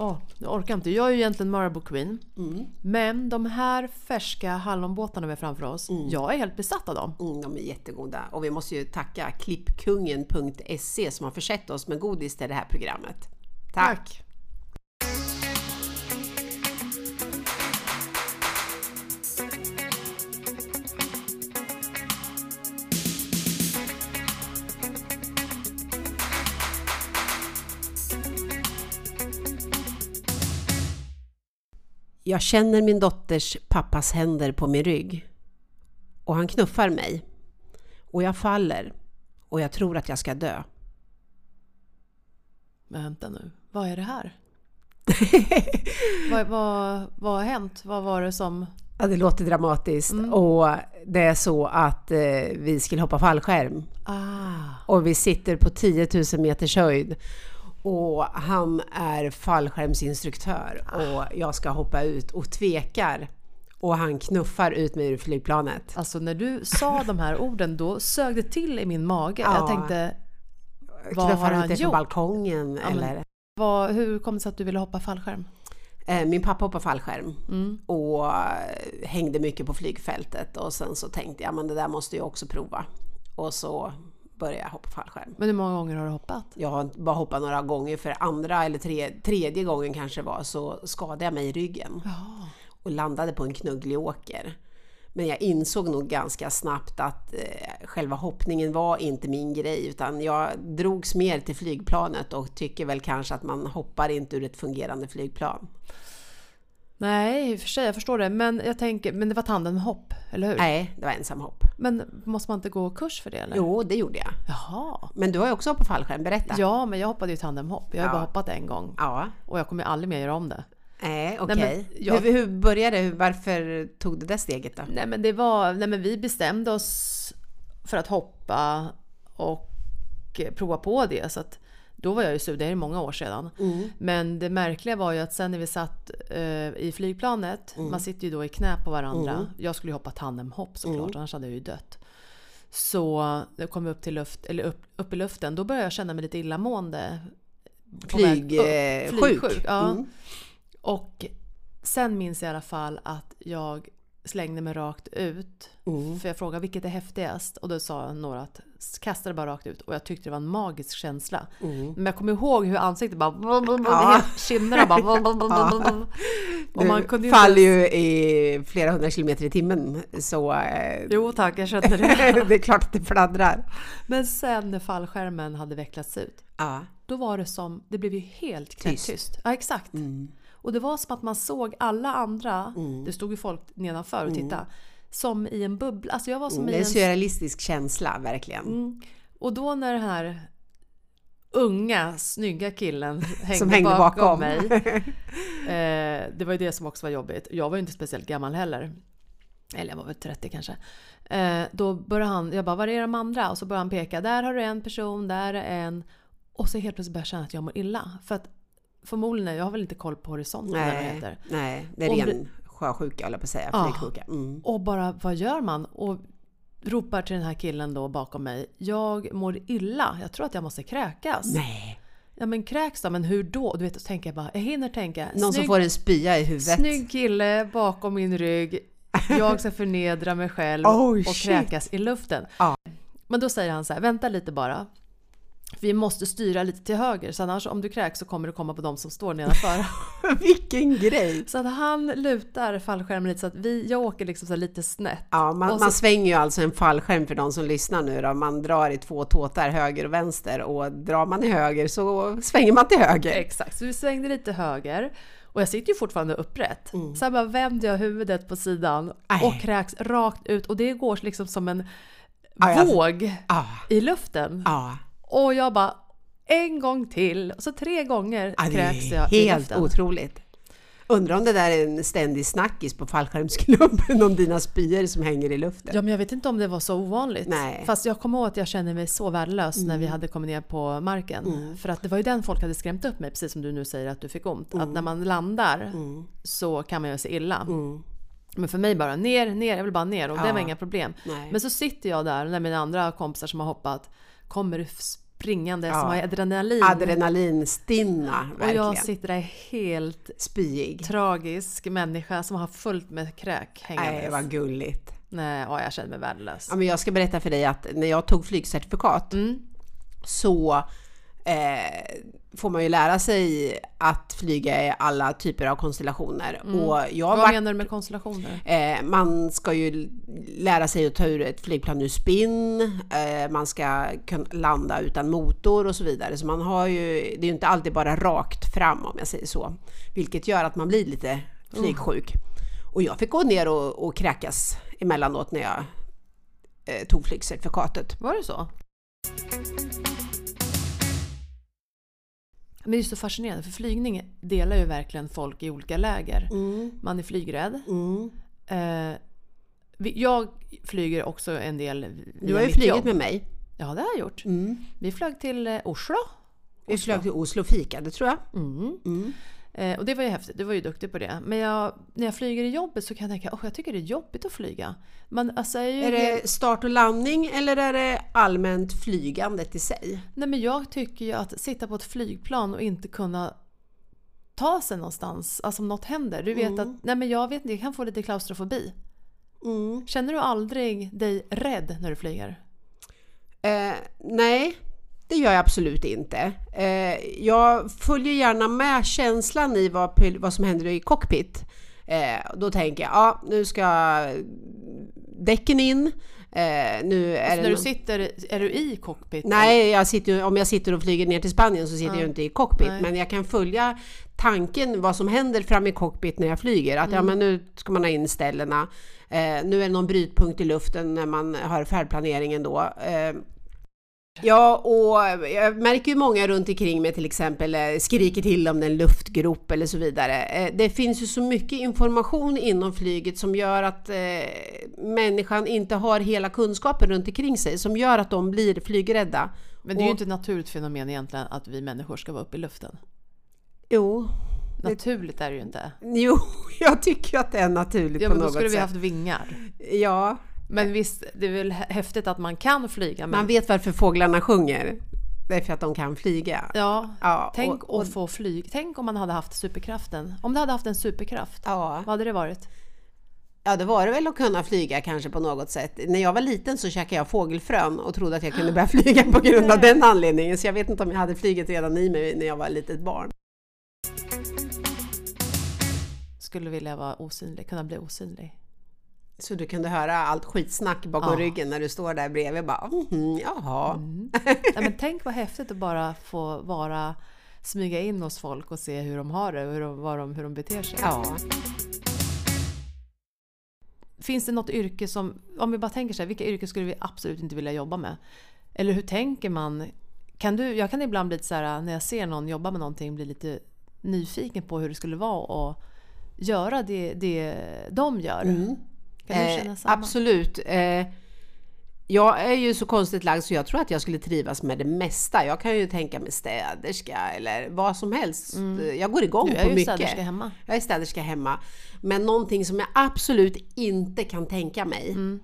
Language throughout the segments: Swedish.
Åh, jag orkar inte. Jag är ju egentligen Marabou Queen. Mm. Men de här färska hallonbåtarna vi har framför oss, jag är helt besatt av dem. Mm, de är jättegoda. Och vi måste ju tacka klippkungen.se som har försett oss med godis till det här programmet. Tack! Jag känner min dotters pappas händer på min rygg. Och han knuffar mig. Och jag faller. Och jag tror att jag ska dö. Men vänta nu, vad är det här? vad, vad, vad har hänt? Vad var det som... Ja, det låter dramatiskt. Och det är så att eh, vi skulle hoppa fallskärm. Ah, Och vi sitter på 10 000 meters höjd. Och han är fallskärmsinstruktör. Och jag ska hoppa ut och tvekar. Och han knuffar ut mig ur flygplanet. alltså när du sa de här orden då sög det till i min mage. Jag Ja. tänkte, vad har Knuffar ut han gjort? balkongen men- eller... Vad, hur kom det sig att du ville hoppa fallskärm? Eh, Min pappa hoppade fallskärm Mm. och eh, hängde mycket på flygfältet och sen så tänkte jag men det där måste jag också prova. Och så började jag hoppa fallskärm. Men hur många gånger har du hoppat? Jag har bara hoppat några gånger för andra eller tre, tredje gången kanske var så skadade jag mig i ryggen Ja. och landade på en knugglig åker. Men jag insåg nog ganska snabbt att eh, själva hoppningen var inte min grej utan jag drogs mer till flygplanet och tycker väl kanske att man hoppar inte ur ett fungerande flygplan. Nej, i och för sig, jag förstår det. Men jag tänker, men det var tandemhopp, eller hur? Nej, det var ensamhopp. Men måste man inte gå kurs för det eller? Jo, det gjorde jag. Jaha. Men du har ju också hoppat fallskärm, berätta. Ja, men jag hoppade ju tandemhopp. Jag har Ja. bara hoppat en gång. Ja. Och jag kommer aldrig mer göra om det. Nej, okej. Men jag- hur, hur började det? Varför tog du det steget då? Nej men det var, nej men vi bestämde oss för att hoppa och prova på det. Så att då var jag ju sug, det är många år sedan. Mm. Men det märkliga var ju att sen när vi satt eh, i flygplanet, Mm. man sitter ju då i knä på varandra. Jag skulle ju hoppa tandemhopp såklart, Mm. annars hade jag ju dött. Så när jag kom upp, till luft, eller upp, upp i luften, då började jag känna mig lite illamående. Upp. Flygsjuk? Flygsjuk, ja. Mm. Och sen minns jag i alla fall att jag slängde mig rakt ut. Mm. För jag frågade vilket är häftigast? Och då sa några att kasta det bara rakt ut. Och jag tyckte det var en magisk känsla. Mm. Men jag kommer ihåg hur ansiktet bara... Ja. Kinderna bara... Och man kunde ju faller ju i flera hundra kilometer i timmen så eh, Jo tack, jag kände det. det är klart att det fladdrar. Men sen när fallskärmen hade vecklats ut. Ja. Då var det som... Det blev ju helt knäpptyst. Tyst. Ja exakt. Mm. Och det var som att man såg alla andra, Mm. det stod ju folk nedanför och tittade, som i en bubbla. Alltså jag var som Det i är en... surrealistisk känsla, verkligen. Mm. Och då när den här unga, snygga killen hängde, Som hängde bakom, bakom. mig. Eh, det var ju det som också var jobbigt. Jag var ju inte speciellt gammal heller. Eller jag var väl 30 kanske. Eh, då började han, jag bara, var är de andra? Och så började han peka, där har du en person, där är en. Och så helt plötsligt började jag känna att jag mår illa. För att förmodligen, jag har väl inte koll på horisonten eller vad det Nej, heter. nej, det är ren sjösjuka, jag på att säga. Flygsjuka. Mm. Och bara, vad gör man? Och ropar till den här killen då bakom mig. Jag mår illa, jag tror att jag måste kräkas. Nej. Ja men kräks då, men hur då? Du vet, så tänker jag bara, jag hinner tänka. Någon som snygg, får en spya i huvudet. snygg kille bakom min rygg. Jag ska förnedra mig själv Oh, och shit. kräkas i luften. Ja. Men då säger han så här, vänta lite bara. Vi måste styra lite till höger, så annars om du kräks så kommer du komma på de som står nedanför. Vilken grej! så att han lutar fallskärmen lite så att vi, jag åker liksom så lite snett. Ja, man, så- man svänger ju alltså en fallskärm för de som lyssnar nu då. Man drar i två tåtar, höger och vänster. Och drar man i höger så svänger man till höger. Exakt, så vi svängde lite höger. Och jag sitter ju fortfarande upprätt. Sen bara vänder jag huvudet på sidan Mm. Aj. och kräks rakt ut. Och det går liksom som en Aj, alltså. våg Ja, i luften. ja. Och jag bara en gång till. Och så tre gånger ja kräks jag i helt luften. otroligt. Undrar om det där är en ständig snackis på fallskärmsklubben om dina spyor som hänger i luften. Ja, men jag vet inte om det var så ovanligt. Nej. Mm. Fast jag kommer ihåg att jag kände mig så värdelös när vi hade kommit ner på marken. För att det var ju den folk hade skrämt upp mig, precis som du nu säger att du fick ont. Att när man landar Mm. så kan man göra sig illa. Men för mig bara ner, ner, jag vill bara ner och det Ja. var inga problem. Nej. Men så sitter jag där när mina andra kompisar som har hoppat kommer springande, Ja. som har adrenalin. Adrenalinstinna, och verkligen. jag sitter där helt Spyig. tragisk människa som har fullt med kräk hängandes. Nej, vad gulligt. Nej, ja, jag känner mig värdelös. Ja, men jag ska berätta för dig att när jag tog flygcertifikat Mm. så eh, får man ju lära sig att flyga i alla typer av konstellationer. Och jag Vad varit menar du med konstellationer? Eh, man ska ju lära sig att ta ur ett flygplan ur spinn, eh, man ska kunna landa utan motor och så vidare. Så man har ju, det är ju inte alltid bara rakt fram om jag säger så. Vilket gör att man blir lite flygsjuk. Och jag fick gå ner och, och kräkas emellanåt när jag eh, tog flygcertifikatet. Var det så? Men det är så fascinerande för flygning delar ju verkligen folk i olika läger. Mm, Man är flygrädd. mm. Eh, jag flyger också en del Du har ju flugit jobb. med mig. Ja, det har jag gjort. Mm. Vi flög till eh, Oslo. Vi flög till Oslo och fikade tror jag. Mm. Mm. Eh, och det var ju häftigt, du var ju duktig på det. Men jag, när jag flyger i jobbet så kan jag tänka, oh, jag tycker det är jobbigt att flyga. Man, alltså, är Är det start och landning eller är det allmänt flygandet i sig? Nej men jag tycker ju att sitta på ett flygplan och inte kunna ta sig någonstans, alltså om något händer. Du vet Mm. att, nej men jag vet inte, jag kan få lite klaustrofobi. Mm. Känner du aldrig dig rädd när du flyger? Eh, nej, det gör jag absolut inte. Eh, jag följer gärna med känslan i vad, vad som händer i cockpit. Eh, då tänker jag, ja nu ska däcken in. Eh, nu är Alltså det när du nå- sitter, är du i cockpit? Nej, jag sitter, om jag sitter och flyger ner till Spanien så sitter Ja. jag inte i cockpit. Nej. Men jag kan följa tanken vad som händer fram i cockpit när jag flyger. Att ja, men nu ska man ha in ställena. Eh, nu är det någon brytpunkt i luften när man har färdplaneringen då. Eh, Ja, och jag märker ju många runt omkring mig till exempel eh, skriker till om det är en luftgrop eller så vidare. Eh, Det finns ju så mycket information inom flyget som gör att eh, människan inte har hela kunskapen runt omkring sig som gör att de blir flygrädda. Men det är ju inte ett naturligt fenomen egentligen att vi människor ska vara uppe i luften. Jo, Naturligt är det ju inte. jo, jag tycker att det är naturligt Ja på men då något skulle vi sätt. haft vingar. Ja, Men visst, det är väl hä- häftigt att man kan flyga. Men, man vet varför fåglarna sjunger. Det är för att de kan flyga. ja, Ja, tänk och- och- få flyg. Tänk om man hade haft superkraften. Om du hade haft en superkraft, Ja. vad hade det varit? Ja, det var det väl att kunna flyga kanske på något sätt. När jag var liten så käkade jag fågelfrön och trodde att jag kunde börja flyga på grund av den anledningen. Så jag vet inte om jag hade flyget redan i mig när jag var litet barn. Skulle vilja vara osynlig, kunna bli osynlig. Så du kunde höra allt skitsnack bakom Ja. ryggen när du står där bredvid. Bara, mhm, jaha. Mm. ja, men tänk vad häftigt att bara få vara, smyga in hos folk och se hur de har det och hur de, vad de, hur de beter sig. Ja. Finns det något yrke som, om vi bara tänker så här, vilka yrken skulle vi absolut inte vilja jobba med? Eller hur tänker man? Kan du, jag kan ibland bli lite så här, när jag ser någon jobba med någonting, bli lite nyfiken på hur det skulle vara att göra det, det de gör. Mm. Kan du Eh, känna samma? absolut. Eh, jag är ju så konstigt lagd så jag tror att jag skulle trivas med det mesta. Jag kan ju tänka mig städerska eller vad som helst. Jag går igång Mm. Du är på ju mycket. städerska hemma. Jag är städerska hemma. Men någonting som jag absolut inte kan tänka mig. Mm.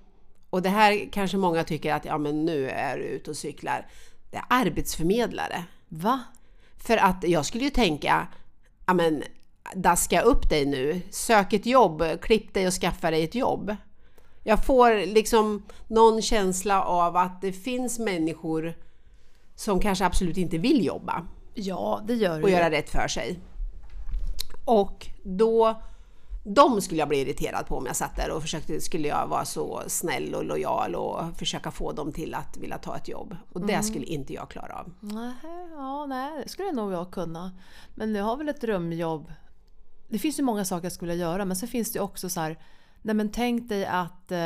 Och det här kanske många tycker att ja men nu är du ute och cyklar. Det är arbetsförmedlare. Va? För att jag skulle ju tänka, ja men daska upp dig nu, sök ett jobb, klipp dig och skaffa dig ett jobb. Jag får liksom någon känsla av att det finns människor som kanske absolut inte vill jobba Ja, det gör och du. göra rätt för sig. Och då, de skulle jag bli irriterad på om jag satt där och försökte, skulle jag vara så snäll och lojal och försöka få dem till att vilja ta ett jobb. Och det skulle inte jag klara av. Nej, ja, nej, det skulle nog jag kunna. Men jag har väl ett drömjobb. Det finns ju många saker jag skulle vilja göra men så finns det ju också så här Nej men tänk dig att, eh,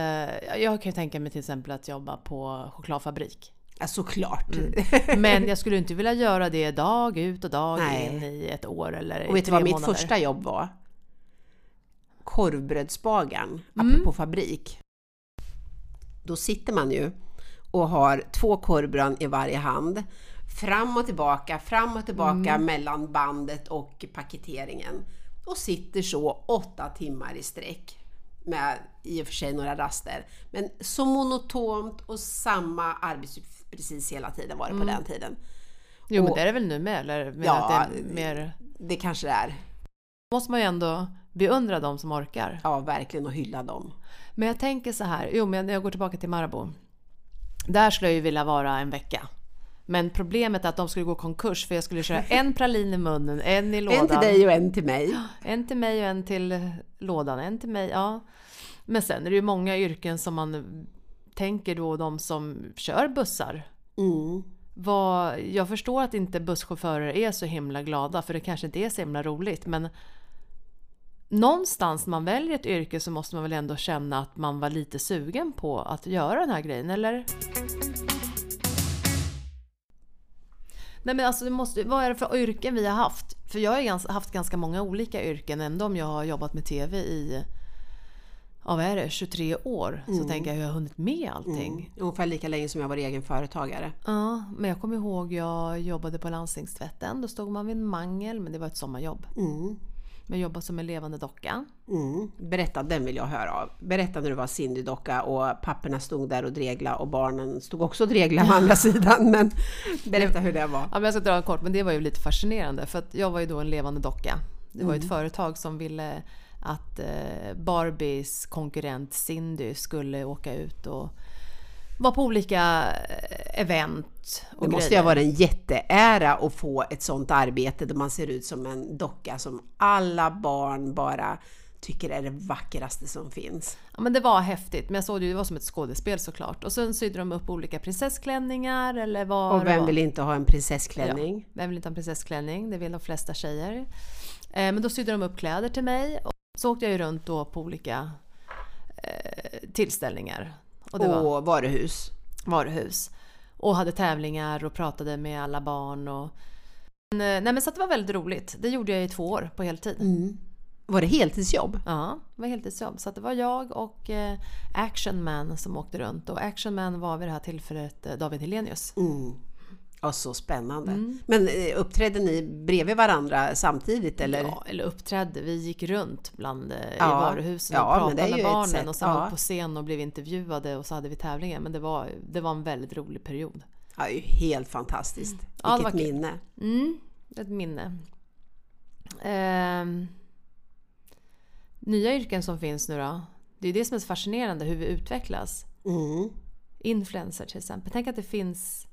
jag kan ju tänka mig till exempel att jobba på chokladfabrik. Ja, såklart. Men jag skulle inte vilja göra det dag ut och dag Nej. in i ett år eller Och vet du vad mitt månader. första jobb var? Korvbrödsbagaren, Mm. apropå fabrik. Då sitter man ju och har två korvbröd i varje hand. Fram och tillbaka, fram och tillbaka Mm. mellan bandet och paketeringen. Och sitter så åtta timmar i sträck. Med i och för sig några raster. Men så monotont och samma arbetsuppgifter precis hela tiden var det på den tiden. Jo, men Och- det är det väl nu med? Eller Ja, att det är mer... Det kanske det är. måste man ju ändå beundra de som orkar. Ja, verkligen och hylla dem. Men jag tänker så här, jo men jag går tillbaka till Marabou. Där skulle jag ju vilja vara en vecka. Men problemet är att de skulle gå konkurs för jag skulle köra en pralin i munnen, en i lådan. En till dig och en till mig. En till mig och en till lådan, en till mig, ja. Men sen är det ju många yrken som man tänker då de som kör bussar. Mm. Vad, jag förstår att inte busschaufförer är så himla glada för det kanske inte är så himla roligt men någonstans när man väljer ett yrke så måste man väl ändå känna att man var lite sugen på att göra den här grejen, eller? Nej men alltså det måste, vad är det för yrken vi har haft? För jag har haft ganska många olika yrken ändå om jag har jobbat med TV i ja, vad är det, 23 år så tänker jag hur jag har hunnit med allting. Mm. Ungefär lika länge som jag var egen företagare. Ja, men jag kommer ihåg jag jobbade på landstingstvätten. Då stod man vid en mangel, men det var ett sommarjobb. Mm. Men jag jobbade som en levande docka. Mm. Berätta, den vill jag höra av. Berätta när du var Cindy-docka och papporna stod där och dregla och barnen stod också och dregla på andra sidan. Men berätta hur det var. Ja, men jag ska dra en kort, men det var ju lite fascinerande för att jag var ju då en levande docka. Det var ju ett företag som ville att eh, Barbies konkurrent Cindy skulle åka ut och vara på olika eh, event och Det måste ju grejer. ha varit en jätteära att få ett sånt arbete där man ser ut som en docka som alla barn bara tycker är det vackraste som finns. Ja, men det var häftigt, men jag såg det ju, det var som ett skådespel såklart. Och sen sydde de upp olika prinsessklänningar eller vad Och vem var. vill inte ha en prinsessklänning? Ja, vem vill inte ha en prinsessklänning? Det vill de flesta tjejer. Eh, men då sydde de upp kläder till mig och så åkte jag ju runt då på olika eh, tillställningar. Och det var Och varuhus. varuhus. Och hade tävlingar och pratade med alla barn. Och... Men, eh, nej men så det var väldigt roligt. Det gjorde jag i två år på heltid. Mm. Var det heltidsjobb? Ja, det var heltidsjobb. Så det var jag och eh, Action Man som åkte runt. Och Action Man var vid det här tillfället eh, David Helenius. Mm. Ja, så spännande. Mm. Men eh, uppträdde ni bredvid varandra samtidigt eller? Ja, eller uppträdde. Vi gick runt bland, eh, i Ja. varuhusen och Ja, men pratade det med barnen sätt, och sen ja. var på scen och blev intervjuade och så hade vi tävlingar. Men det var, det var en väldigt rolig period. Ja, det är ju helt fantastiskt. Ja, det Vilket var kul. minne. Mm, ett minne. Ehm, nya yrken som finns nu då? Det är det som är så fascinerande, hur vi utvecklas. Mm. Influencer till exempel. Tänk att det finns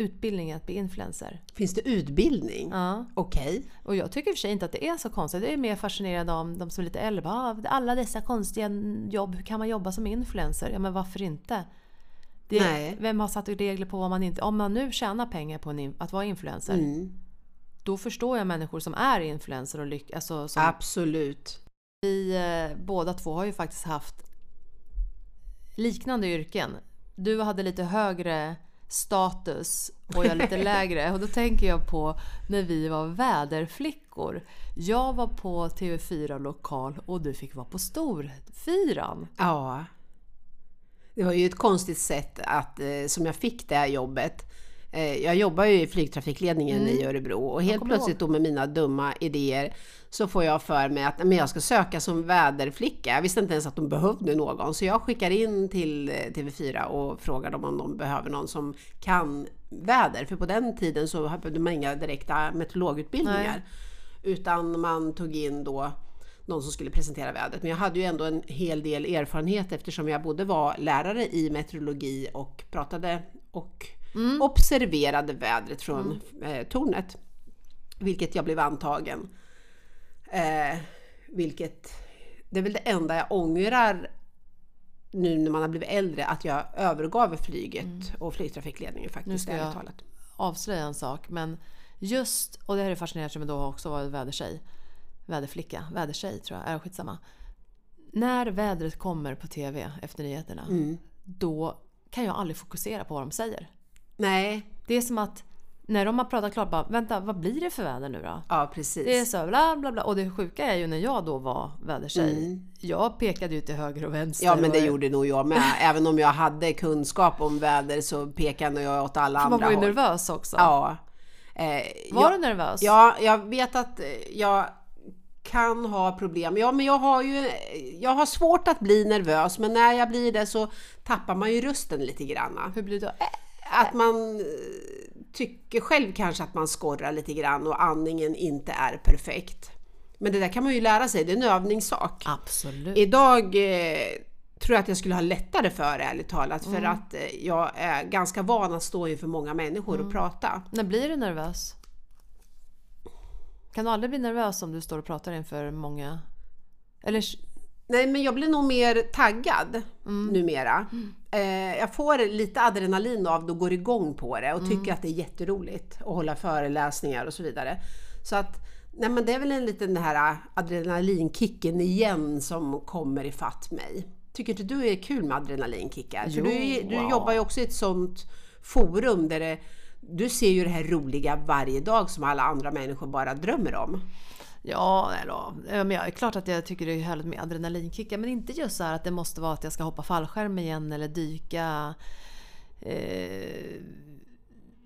utbildning att bli influencer. Finns det utbildning? Ja. Okej. Och jag tycker i och för sig inte att det är så konstigt. Jag är mer fascinerad av de som är lite äldre. "Ah, Alla dessa konstiga jobb, hur kan man jobba som influencer? Ja men varför inte? Det, Nej. Vem har satt regler på vad man inte... Om man nu tjänar pengar på en, att vara influencer. Mm. Då förstår jag människor som är influencer och lyckas. Alltså, som Absolut. vi eh, båda två har ju faktiskt haft liknande yrken. Du hade lite högre status och jag lite lägre. Och då tänker jag på när vi var väderflickor. Jag var på TV4 lokal och du fick vara på Storfyran. Ja. Det var ju ett konstigt sätt att, eh, som jag fick det här jobbet. Eh, jag jobbar ju i flygtrafikledningen i Örebro och helt plötsligt då med mina dumma idéer så får jag för mig att men jag ska söka som väderflicka. Jag visste inte ens att de behövde någon så jag skickar in till eh, TV4 och frågar dem om de behöver någon som kan väder. För på den tiden så behövde man inga direkta meteorologutbildningar. Utan man tog in då någon som skulle presentera vädret. Men jag hade ju ändå en hel del erfarenhet eftersom jag både var lärare i meteorologi och pratade och observerade vädret från eh, tornet. Vilket jag blev antagen. Eh, vilket, det är väl det enda jag ångrar nu när man har blivit äldre, att jag övergav flyget och flygtrafikledningen faktiskt. Nu ska jag- talat. Avslöja en sak men just, och det här är fascinerande som jag då också varit vädertjej. Väderflicka, vädertjej tror jag, är skitsamma. När vädret kommer på TV efter nyheterna, Mm. då kan jag aldrig fokusera på vad de säger. Nej, Det är som att när de har pratat klart, bara vänta vad blir det för väder nu då? ja precis. Det är så bla bla bla. Och det sjuka är ju när jag då var vädertjej. Jag pekade ju till höger och vänster. Mm. Ja men det och- gjorde nog jag med. Även om jag hade kunskap om väder så pekade jag åt alla andra Man var ju håll. nervös också. Ja. Eh, Var jag, du nervös? Ja, jag vet att eh, jag kan ha problem. Ja, men jag har ju jag har svårt att bli nervös, men när jag blir det så tappar man ju rösten lite grann. Hur blir det då? Att man eh, tycker själv kanske att man skorrar lite grann och andningen inte är perfekt. Men det där kan man ju lära sig, det är en övningssak. Absolut. Idag eh, tror jag att jag skulle ha lättare för det, ärligt talat, för att eh, jag är ganska van att stå inför många människor och prata. När blir du nervös? Kan du aldrig bli nervös om du står och pratar inför många? Eller Nej, men jag blir nog mer taggad numera. Eh, jag får lite adrenalin av det och går igång på det och tycker att det är jätteroligt att hålla föreläsningar och så vidare. Så att, nej men det är väl en liten den här adrenalinkicken igen som kommer ifatt mig. Tycker inte du är kul med adrenalinkickar? För Jo, du, du wow. jobbar ju också i ett sånt forum där det, du ser ju det här roliga varje dag som alla andra människor bara drömmer om. Ja, ja, men jag är klart att jag tycker det är härligt med adrenalinkickar men inte just så att det måste vara att jag ska hoppa fallskärm igen eller dyka eh,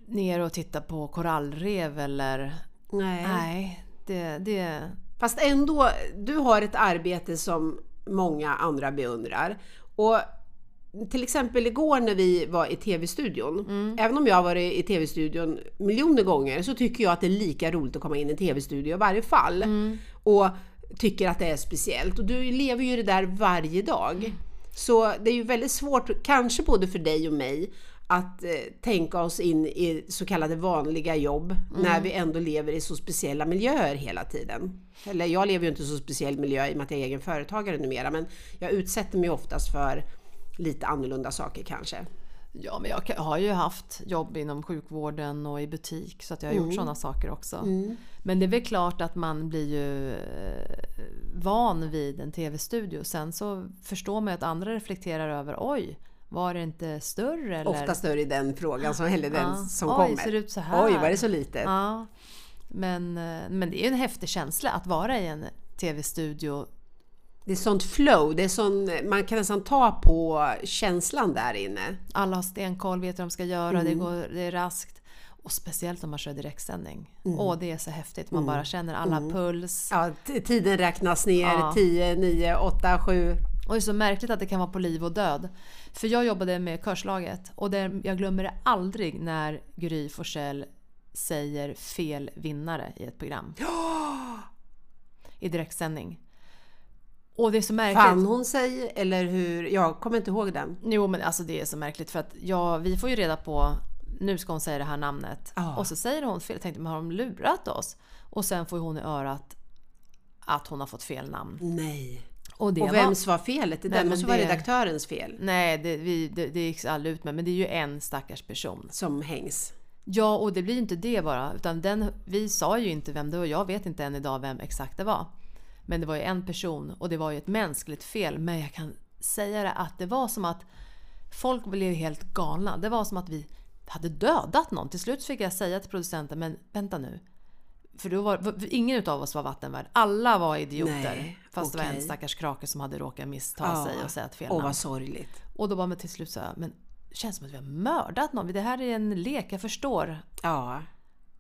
ner och titta på korallrev eller... Nej. Nej, det... det Fast ändå, du har ett arbete som många andra beundrar. Och till exempel igår när vi var i TV-studion, även om jag har varit i TV-studion miljoner gånger så tycker jag att det är lika roligt att komma in i en TV-studio i varje fall. Och tycker att det är speciellt. Och du lever ju det där varje dag. Så det är ju väldigt svårt, kanske både för dig och mig, att eh, tänka oss in i så kallade vanliga jobb när vi ändå lever i så speciella miljöer hela tiden. Eller jag lever ju inte i så speciell miljö i och med att jag är egen företagare numera men jag utsätter mig oftast för lite annorlunda saker kanske. Ja, men jag har ju haft jobb inom sjukvården och i butik så att jag har gjort sådana saker också. Men det är väl klart att man blir ju eh, van vid en TV-studio. Sen så förstår man ju att andra reflekterar över oj, var det inte större? Eller? Ofta större i den frågan som, eller den Ja. som Oj, kommer. ser det ut så här? Oj, var det så litet? Ja. Men, eh, men det är ju en häftig känsla att vara i en TV-studio. Det är sånt flow, det är sån, man kan nästan ta på känslan där inne. Alla har stenkoll, vet vad de ska göra, Mm. det, går, det är raskt. Och speciellt om man kör direktsändning. Mm. Åh, det är så häftigt. Man bara känner alla puls. Ja, tiden räknas ner, Ja. 10, 9, 8, 7. Och det är så märkligt att det kan vara på liv och död. För jag jobbade med Körslaget och det, jag glömmer det aldrig när Gry Forssell säger fel vinnare i ett program. I direktsändning. Och det är så märkligt. Fann hon sig eller hur? Jag kommer inte ihåg den. Jo men alltså det är så märkligt för att ja, vi får ju reda på nu ska hon säga det här namnet. Ja. Och så säger hon fel. Jag tänkte, men har de lurat oss? Och sen får hon i örat att hon har fått fel namn. Nej. Och det Och vems var felet? Det där måste vara redaktörens fel Nej, det, vi, det, det gick aldrig ut med. Men det är ju en stackars person. som hängs. Ja, och det blir ju inte det bara. Utan den, vi sa ju inte vem det var. Jag vet inte än idag vem exakt det var. Men det var ju en person och det var ju ett mänskligt fel. Men jag kan säga det att det var som att folk blev helt galna. Det var som att vi hade dödat någon. Till slut fick jag säga till producenten, men vänta nu. För då var, ingen utav oss var vattenvärd. Alla var idioter. Nej, fast det var en stackars krake som hade råkat missta Ja. sig och säga ett fel Åh namn. vad sorgligt. Och då var man till slut så här, men det känns som att vi har mördat någon. Det här är en lek, jag förstår. Ja.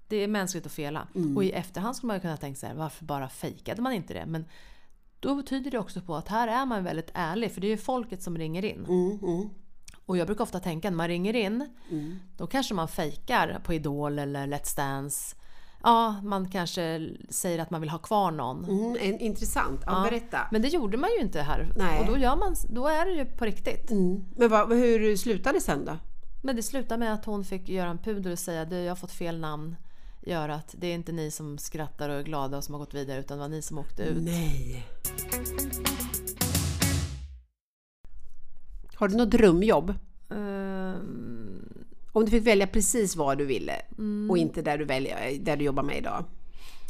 Det är mänskligt att fela. Mm. Och i efterhand skulle man kunna tänka sig, varför bara fejkade man inte det? Men då tyder det också på att här är man väldigt ärlig, för det är ju folket som ringer in. Mm, mm, Och jag brukar ofta tänka, när man ringer in, mm. då kanske man fejkar på Idol eller Let's Dance. Ja, man kanske säger att man vill ha kvar någon. Mm, intressant. Ja, Ja. Berätta. Men det gjorde man ju inte här. Nej. Och då, gör man, då är det ju på riktigt. Mm. Men vad, hur slutade det sen då? Men det slutade med att hon fick göra en pudel och säga du jag har fått fel namn i örat. Det är inte ni som skrattar och är glada och som har gått vidare utan det var ni som åkte ut. Nej. Har du något drömjobb? Ehm, Om du fick välja precis vad du ville Mm. och inte där du, väljer, där du jobbar med idag.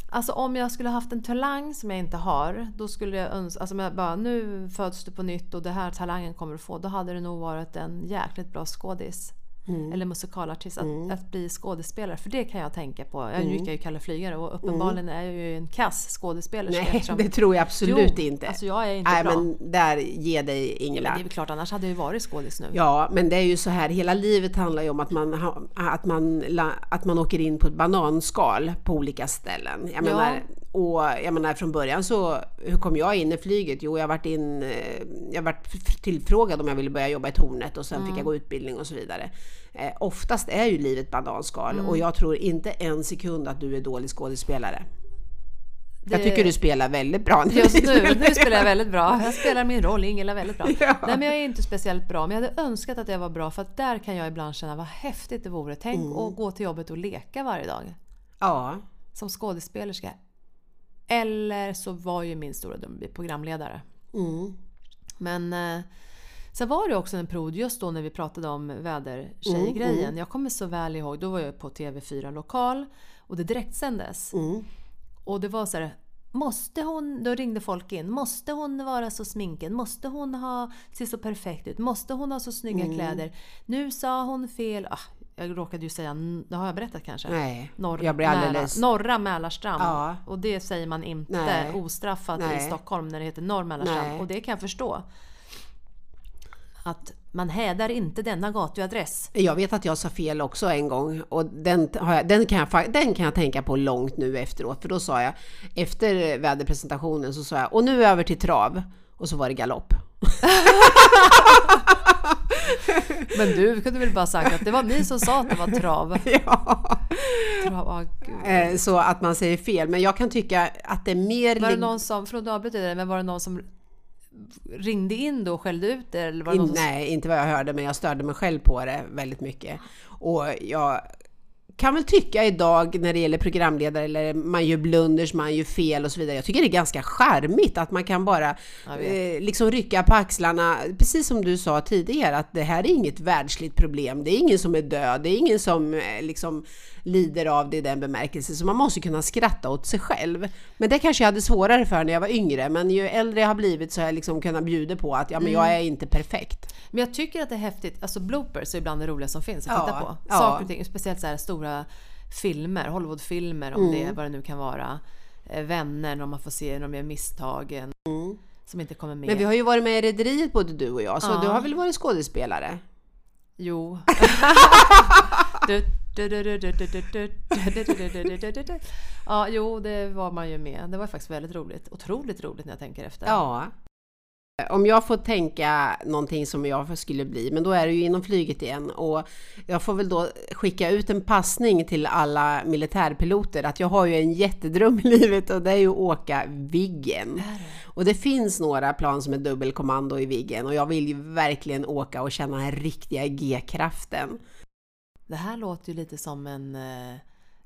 alltså om jag skulle haft en talang som jag inte har, då skulle jag önska, alltså om jag bara nu föds du på nytt och det här talangen kommer du få, då hade det nog varit en jäkligt bra skådis. Mm. Eller musikalartist, att, att bli skådespelare. För det kan jag tänka på. Jag Mm. gick ju Kalle Flygare och uppenbarligen är jag ju en kass skådespelerska. Nej, eftersom- det tror jag absolut Jo, inte. Alltså jag är inte Nej, bra. men där, ge dig Ja, Ingela. det är väl klart, annars hade jag ju varit skådis nu. Ja, men det är ju så här, hela livet handlar ju om att man, att man, att man åker in på ett bananskal på olika ställen. Jag Ja. menar, och jag menar från början så, hur kom jag in i flyget? Jo, jag varit in, eh, jag varit tillfrågad om jag ville börja jobba i tornet och sen mm. fick jag gå utbildning och så vidare. Eh, oftast är ju livet bananskal mm. och jag tror inte en sekund att du är dålig skådespelare. Det... Jag tycker du spelar väldigt bra. Just nu, nu spelar jag väldigt bra. Jag spelar min roll, Ingela, väldigt bra. Ja. Nej, men jag är inte speciellt bra, men jag hade önskat att jag var bra för att där kan jag ibland känna vad häftigt det vore. Tänk mm. att gå till jobbet och leka varje dag. Ja. Som skådespelerska. Eller så var ju min stora dröm att bli programledare. Mm. Men eh, sen var det också en period just då när vi pratade om vädertjejgrejen. Mm, mm. Jag kommer så väl ihåg, då var jag på TV4 Lokal och det direktsändes. Mm. Och det var så här, Måste hon, då ringde folk in, måste hon vara så sminken? Måste hon ha, se så perfekt ut? Måste hon ha så snygga mm. kläder? Nu sa hon fel. Ah, jag råkade ju säga, det har jag berättat kanske? Nej, Norr, jag blir alldeles... Mälar, norra Mälarstrand. Ja. Och det säger man inte Nej. ostraffat Nej. i Stockholm när det heter Norr Mälarstrand. Nej. Och det kan jag förstå. Att man hädar inte denna gatuadress. Jag vet att jag sa fel också en gång och den, jag, den, kan jag, den kan jag tänka på långt nu efteråt. För då sa jag, efter väderpresentationen så sa jag, och nu över till trav. Och så var det galopp. Men du kunde väl bara sagt att det var ni som sa att det var trav? Ja. Trav, oh, så att man säger fel. Men jag kan tycka att det är mer... Var det någon som, från avbryter det, men var det någon som ringde in då och skällde ut det? Eller var det in, som... Nej, inte vad jag hörde, men jag störde mig själv på det väldigt mycket. Och jag kan väl tycka idag när det gäller programledare eller man gör blunders, man gör fel och så vidare. Jag tycker det är ganska charmigt att man kan bara eh, liksom rycka på axlarna. Precis som du sa tidigare att det här är inget världsligt problem. Det är ingen som är död. Det är ingen som eh, liksom lider av det i den bemärkelsen. Så man måste kunna skratta åt sig själv. Men det kanske jag hade svårare för när jag var yngre. Men ju äldre jag har blivit så har jag liksom kunnat bjuda på att ja, men jag mm. är inte perfekt. Men jag tycker att det är häftigt. Alltså bloopers är ibland det roliga som finns att titta på. Saker och ting, speciellt så här stora filmer, Hollywoodfilmer om mm. det, vad det nu kan vara. Eh, vänner, när man får se när de gör misstagen. Mm. Som inte kommer med. Men vi har ju varit med i Rederiet både du och jag, så ja. du har väl varit skådespelare? Jo. ja, jo, det var man ju med. Det var faktiskt väldigt roligt. Otroligt roligt när jag tänker efter. Ja. Om jag får tänka någonting som jag skulle bli, men då är det ju inom flyget igen och jag får väl då skicka ut en passning till alla militärpiloter att jag har ju en jättedröm i livet och det är ju att åka Viggen. Och det finns några plan som är dubbelkommando i Viggen och jag vill ju verkligen åka och känna den riktiga G-kraften. Det här låter ju lite som en...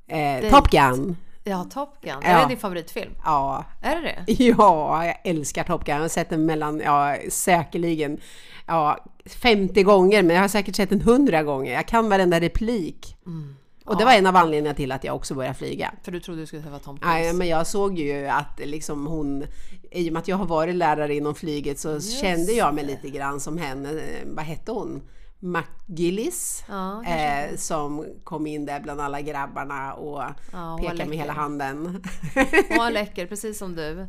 Eh, eh Top Gun! Ja, Top Gun. Ja. Är det din favoritfilm? Ja. Är det det? Ja, jag älskar Top Gun. Jag har sett den mellan, ja, säkerligen, ja, 50 gånger, men jag har säkert sett den 100 gånger. Jag kan varenda replik. Mm. Och det var en av anledningarna till att jag också började flyga. För du trodde du skulle träffa Tom Cruise? Nej, men jag såg ju att liksom hon, i och med att jag har varit lärare inom flyget så Just kände jag mig lite grann som henne. Vad hette hon? McGillis ja, eh, som kom in där bland alla grabbarna och ja, pekade med hela handen. Hon var läcker, precis som du.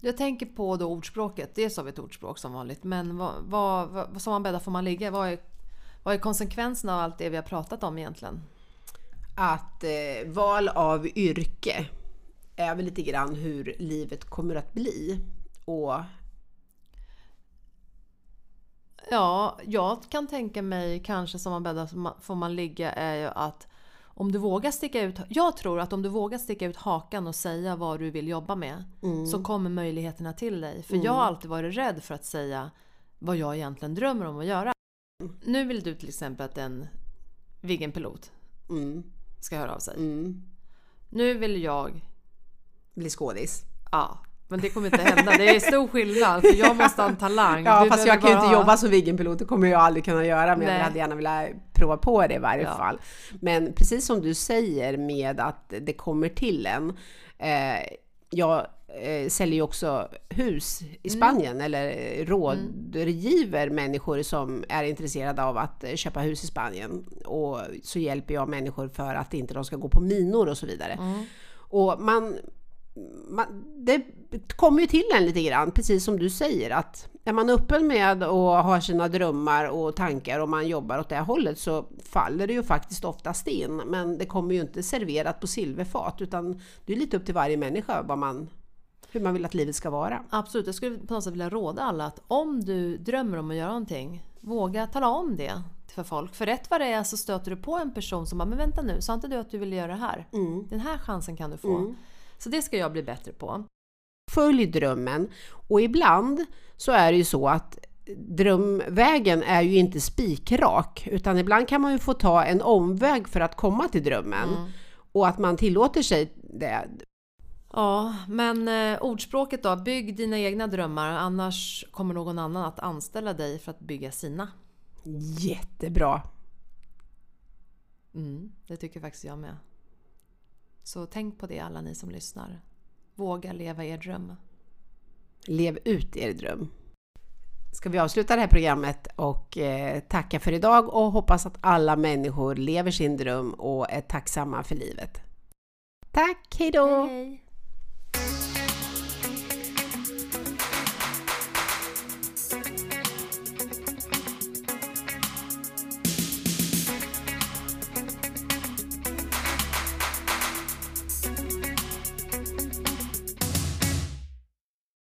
Jag tänker på då ordspråket. Dels har vi ett ordspråk som vanligt, men vad, vad, vad, som man bäddar får man ligga. Vad är, vad är konsekvensen av allt det vi har pratat om egentligen? Att eh, val av yrke är väl lite grann hur livet kommer att bli. Och Ja, jag kan tänka mig kanske som man bäddar får man ligga är ju att om du vågar sticka ut, jag tror att om du vågar sticka ut hakan och säga vad du vill jobba med mm. så kommer möjligheterna till dig. För mm. jag har alltid varit rädd för att säga vad jag egentligen drömmer om att göra. Mm. Nu vill du till exempel att en Viggenpilot mm. ska höra av sig. Mm. Nu vill jag bli skådis. Ja, men det kommer inte hända. Det är stor skillnad för jag måste ha en talang. Ja, du fast jag kan ju inte ha... jobba som Viggenpilot. Det kommer jag aldrig kunna göra. Men Nej. jag hade gärna velat prova på det i varje ja. fall. Men precis som du säger med att det kommer till en. Eh, jag eh, säljer ju också hus i mm. Spanien mm. eller rådgiver mm. människor som är intresserade av att köpa hus i Spanien. Och så hjälper jag människor för att inte de ska gå på minor och så vidare. Mm. Och man, man, det kommer ju till en lite grann, precis som du säger, att är man öppen med och har sina drömmar och tankar och man jobbar åt det hållet så faller det ju faktiskt oftast in. Men det kommer ju inte serverat på silverfat utan det är lite upp till varje människa vad man, hur man vill att livet ska vara. Absolut, jag skulle på något sätt vilja råda alla att om du drömmer om att göra någonting, våga tala om det för folk. För rätt vad det är så stöter du på en person som bara, men vänta nu, sa inte du att du ville göra det här? Mm. Den här chansen kan du få. Mm. Så det ska jag bli bättre på. Följ drömmen och ibland så är det ju så att drömvägen är ju inte spikrak utan ibland kan man ju få ta en omväg för att komma till drömmen Mm. och att man tillåter sig det. Ja, men eh, ordspråket då, bygg dina egna drömmar annars kommer någon annan att anställa dig för att bygga sina. Jättebra! Mm, det tycker faktiskt jag med. Så tänk på det alla ni som lyssnar. Våga leva er dröm. Lev ut er dröm! Ska vi avsluta det här programmet och eh, tacka för idag och hoppas att alla människor lever sin dröm och är tacksamma för livet. Tack, hejdå! Hej!